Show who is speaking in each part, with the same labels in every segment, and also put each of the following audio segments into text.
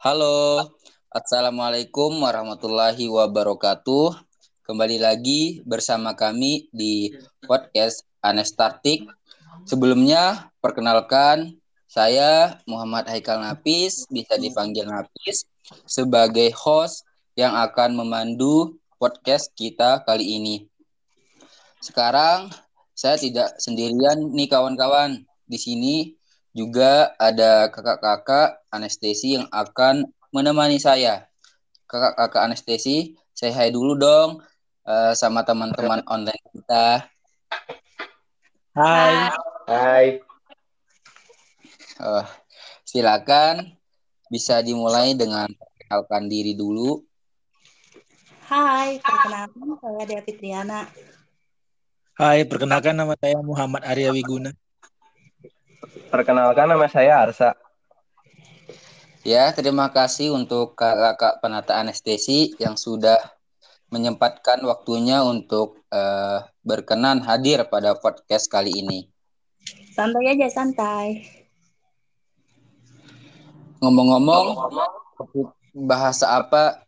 Speaker 1: Halo, Assalamualaikum warahmatullahi wabarakatuh. Kembali lagi bersama kami di podcast Anestartik. Sebelumnya, perkenalkan saya Muhammad Haikal Napis, bisa dipanggil Napis, sebagai host yang akan memandu podcast kita kali ini. Sekarang saya tidak sendirian nih kawan-kawan. Di sini juga ada kakak-kakak anestesi yang akan menemani saya. Kakak-kakak anestesi, saya hai dulu dong uh, sama teman-teman online kita.
Speaker 2: Hai.
Speaker 3: Hai.
Speaker 1: Uh, silakan bisa dimulai dengan perkenalkan diri dulu.
Speaker 4: Hai, perkenalkan saya Dea Fitriana.
Speaker 2: Hai, perkenalkan nama saya Muhammad Arya Wiguna.
Speaker 3: Perkenalkan nama saya Arsa.
Speaker 1: Ya, terima kasih untuk kakak-kakak penata anestesi yang sudah menyempatkan waktunya untuk uh, berkenan hadir pada podcast kali ini.
Speaker 4: Santai aja, santai.
Speaker 1: Ngomong-ngomong, bahasa apa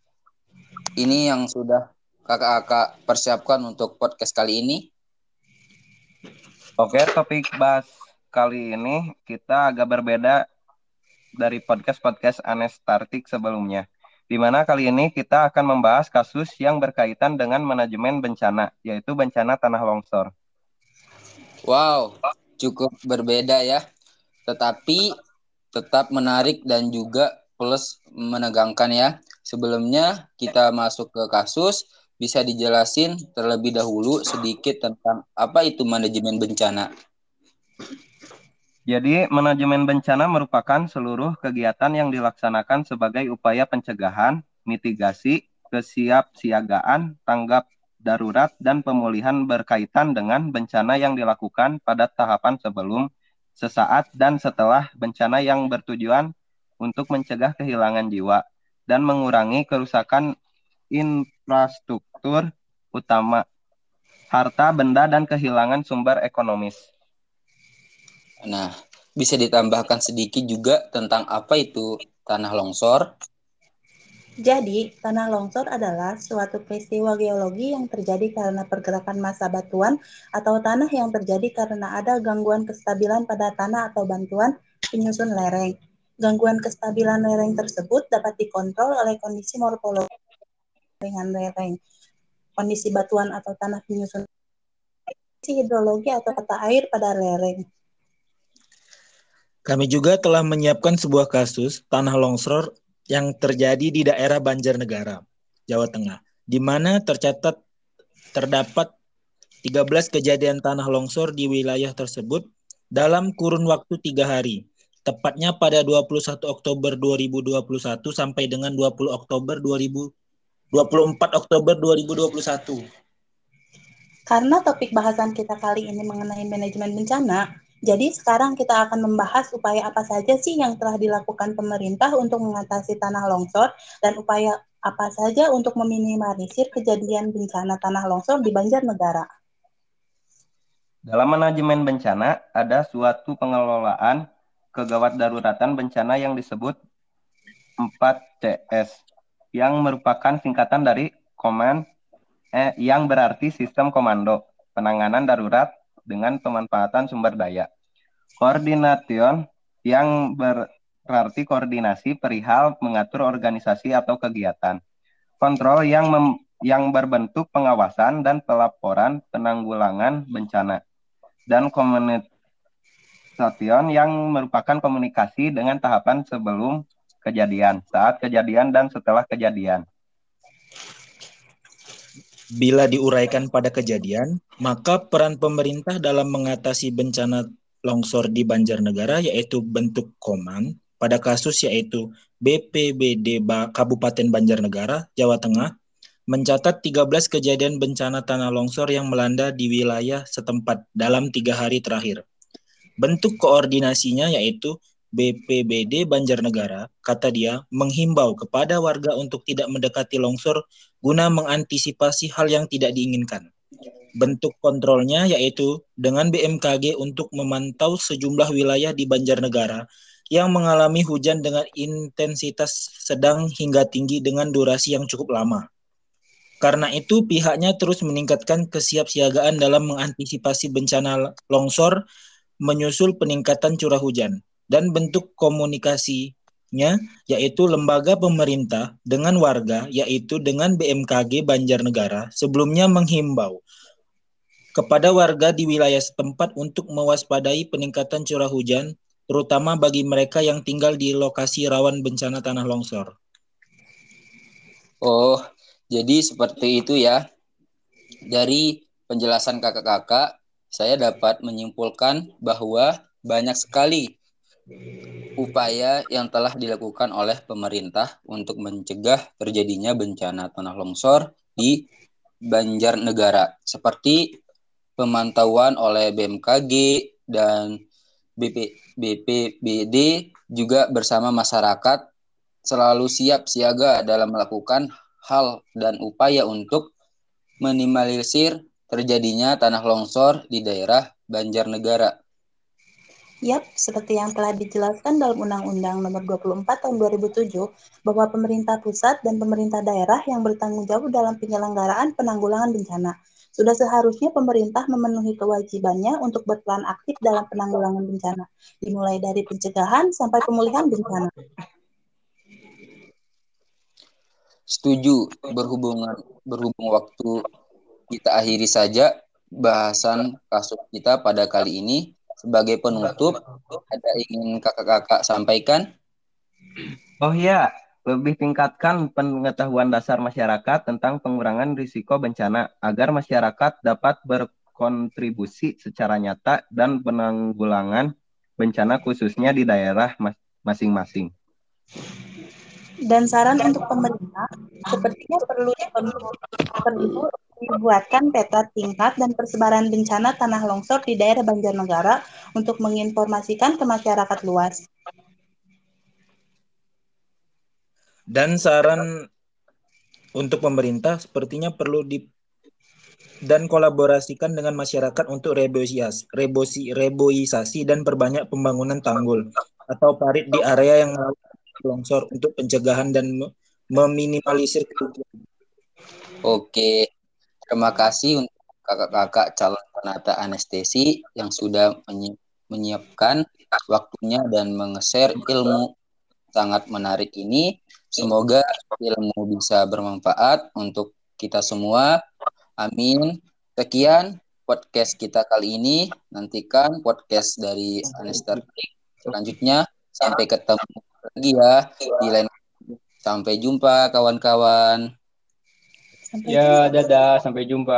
Speaker 1: ini yang sudah kakak-kakak persiapkan untuk podcast kali ini?
Speaker 3: Oke, topik bahas kali ini kita agak berbeda dari podcast-podcast Anestartik sebelumnya. Di mana kali ini kita akan membahas kasus yang berkaitan dengan manajemen bencana, yaitu bencana tanah longsor.
Speaker 1: Wow, cukup berbeda ya. Tetapi tetap menarik dan juga plus menegangkan ya. Sebelumnya kita masuk ke kasus, bisa dijelasin terlebih dahulu sedikit tentang apa itu manajemen bencana.
Speaker 3: Jadi, manajemen bencana merupakan seluruh kegiatan yang dilaksanakan sebagai upaya pencegahan, mitigasi, kesiapsiagaan, tanggap darurat, dan pemulihan berkaitan dengan bencana yang dilakukan pada tahapan sebelum, sesaat, dan setelah bencana yang bertujuan untuk mencegah kehilangan jiwa dan mengurangi kerusakan infrastruktur utama, harta, benda, dan kehilangan sumber ekonomis.
Speaker 1: Nah, bisa ditambahkan sedikit juga tentang apa itu tanah longsor?
Speaker 4: Jadi, tanah longsor adalah suatu peristiwa geologi yang terjadi karena pergerakan massa batuan atau tanah yang terjadi karena ada gangguan kestabilan pada tanah atau bantuan penyusun lereng. Gangguan kestabilan lereng tersebut dapat dikontrol oleh kondisi morfologi dengan lereng, kondisi batuan atau tanah penyusun, kondisi hidrologi atau tata air pada lereng.
Speaker 2: Kami juga telah menyiapkan sebuah kasus tanah longsor yang terjadi di daerah Banjarnegara, Jawa Tengah, di mana tercatat terdapat 13 kejadian tanah longsor di wilayah tersebut dalam kurun waktu tiga hari, tepatnya pada 21 Oktober 2021 sampai dengan 20 Oktober 2000, 24 Oktober 2021.
Speaker 4: Karena topik bahasan kita kali ini mengenai manajemen bencana, jadi sekarang kita akan membahas upaya apa saja sih yang telah dilakukan pemerintah untuk mengatasi tanah longsor dan upaya apa saja untuk meminimalisir kejadian bencana tanah longsor di Banjarnegara.
Speaker 3: Dalam manajemen bencana ada suatu pengelolaan kegawat daruratan bencana yang disebut 4CS yang merupakan singkatan dari Command eh, yang berarti sistem komando penanganan darurat dengan pemanfaatan sumber daya. Koordination yang berarti koordinasi perihal mengatur organisasi atau kegiatan. Kontrol yang mem yang berbentuk pengawasan dan pelaporan penanggulangan bencana. Dan komunikasi yang merupakan komunikasi dengan tahapan sebelum kejadian, saat kejadian, dan setelah kejadian.
Speaker 2: Bila diuraikan pada kejadian, maka peran pemerintah dalam mengatasi bencana longsor di Banjarnegara yaitu bentuk koman pada kasus yaitu BPBD Kabupaten Banjarnegara, Jawa Tengah, mencatat 13 kejadian bencana tanah longsor yang melanda di wilayah setempat dalam tiga hari terakhir. Bentuk koordinasinya yaitu BPBD Banjarnegara, kata dia, menghimbau kepada warga untuk tidak mendekati longsor guna mengantisipasi hal yang tidak diinginkan. Bentuk kontrolnya yaitu dengan BMKG untuk memantau sejumlah wilayah di Banjarnegara yang mengalami hujan dengan intensitas sedang hingga tinggi dengan durasi yang cukup lama. Karena itu, pihaknya terus meningkatkan kesiapsiagaan dalam mengantisipasi bencana longsor, menyusul peningkatan curah hujan, dan bentuk komunikasinya yaitu lembaga pemerintah dengan warga, yaitu dengan BMKG Banjarnegara, sebelumnya menghimbau kepada warga di wilayah setempat untuk mewaspadai peningkatan curah hujan terutama bagi mereka yang tinggal di lokasi rawan bencana tanah longsor.
Speaker 1: Oh, jadi seperti itu ya. Dari penjelasan kakak-kakak, saya dapat menyimpulkan bahwa banyak sekali upaya yang telah dilakukan oleh pemerintah untuk mencegah terjadinya bencana tanah longsor di Banjarnegara, seperti pemantauan oleh BMKG dan BP, BPBD juga bersama masyarakat selalu siap siaga dalam melakukan hal dan upaya untuk minimalisir terjadinya tanah longsor di daerah Banjarnegara.
Speaker 4: Yap, seperti yang telah dijelaskan dalam Undang-Undang Nomor 24 Tahun 2007 bahwa pemerintah pusat dan pemerintah daerah yang bertanggung jawab dalam penyelenggaraan penanggulangan bencana sudah seharusnya pemerintah memenuhi kewajibannya untuk berperan aktif dalam penanggulangan bencana, dimulai dari pencegahan sampai pemulihan bencana.
Speaker 1: Setuju, berhubungan berhubung waktu kita akhiri saja bahasan kasus kita pada kali ini. Sebagai penutup, ada ingin kakak-kakak sampaikan?
Speaker 3: Oh iya, lebih tingkatkan pengetahuan dasar masyarakat tentang pengurangan risiko bencana agar masyarakat dapat berkontribusi secara nyata dan penanggulangan bencana khususnya di daerah masing-masing.
Speaker 4: Dan saran untuk pemerintah, sepertinya perlu, perlu dibuatkan peta tingkat dan persebaran bencana tanah longsor di daerah Banjarnegara untuk menginformasikan ke masyarakat luas.
Speaker 2: Dan saran untuk pemerintah sepertinya perlu di dan kolaborasikan dengan masyarakat untuk reboisasi, rebosi, reboisasi dan perbanyak pembangunan tanggul atau parit di area yang longsor untuk pencegahan dan meminimalisir kerugian.
Speaker 1: Oke, terima kasih untuk kakak-kakak calon penata anestesi yang sudah menyiapkan waktunya dan mengeser ilmu sangat menarik ini. Semoga ilmu bisa bermanfaat untuk kita semua. Amin. Sekian podcast kita kali ini. Nantikan podcast dari Anester selanjutnya. Sampai ketemu lagi ya di lain. Sampai jumpa kawan-kawan.
Speaker 3: Ya, dadah. Sampai jumpa.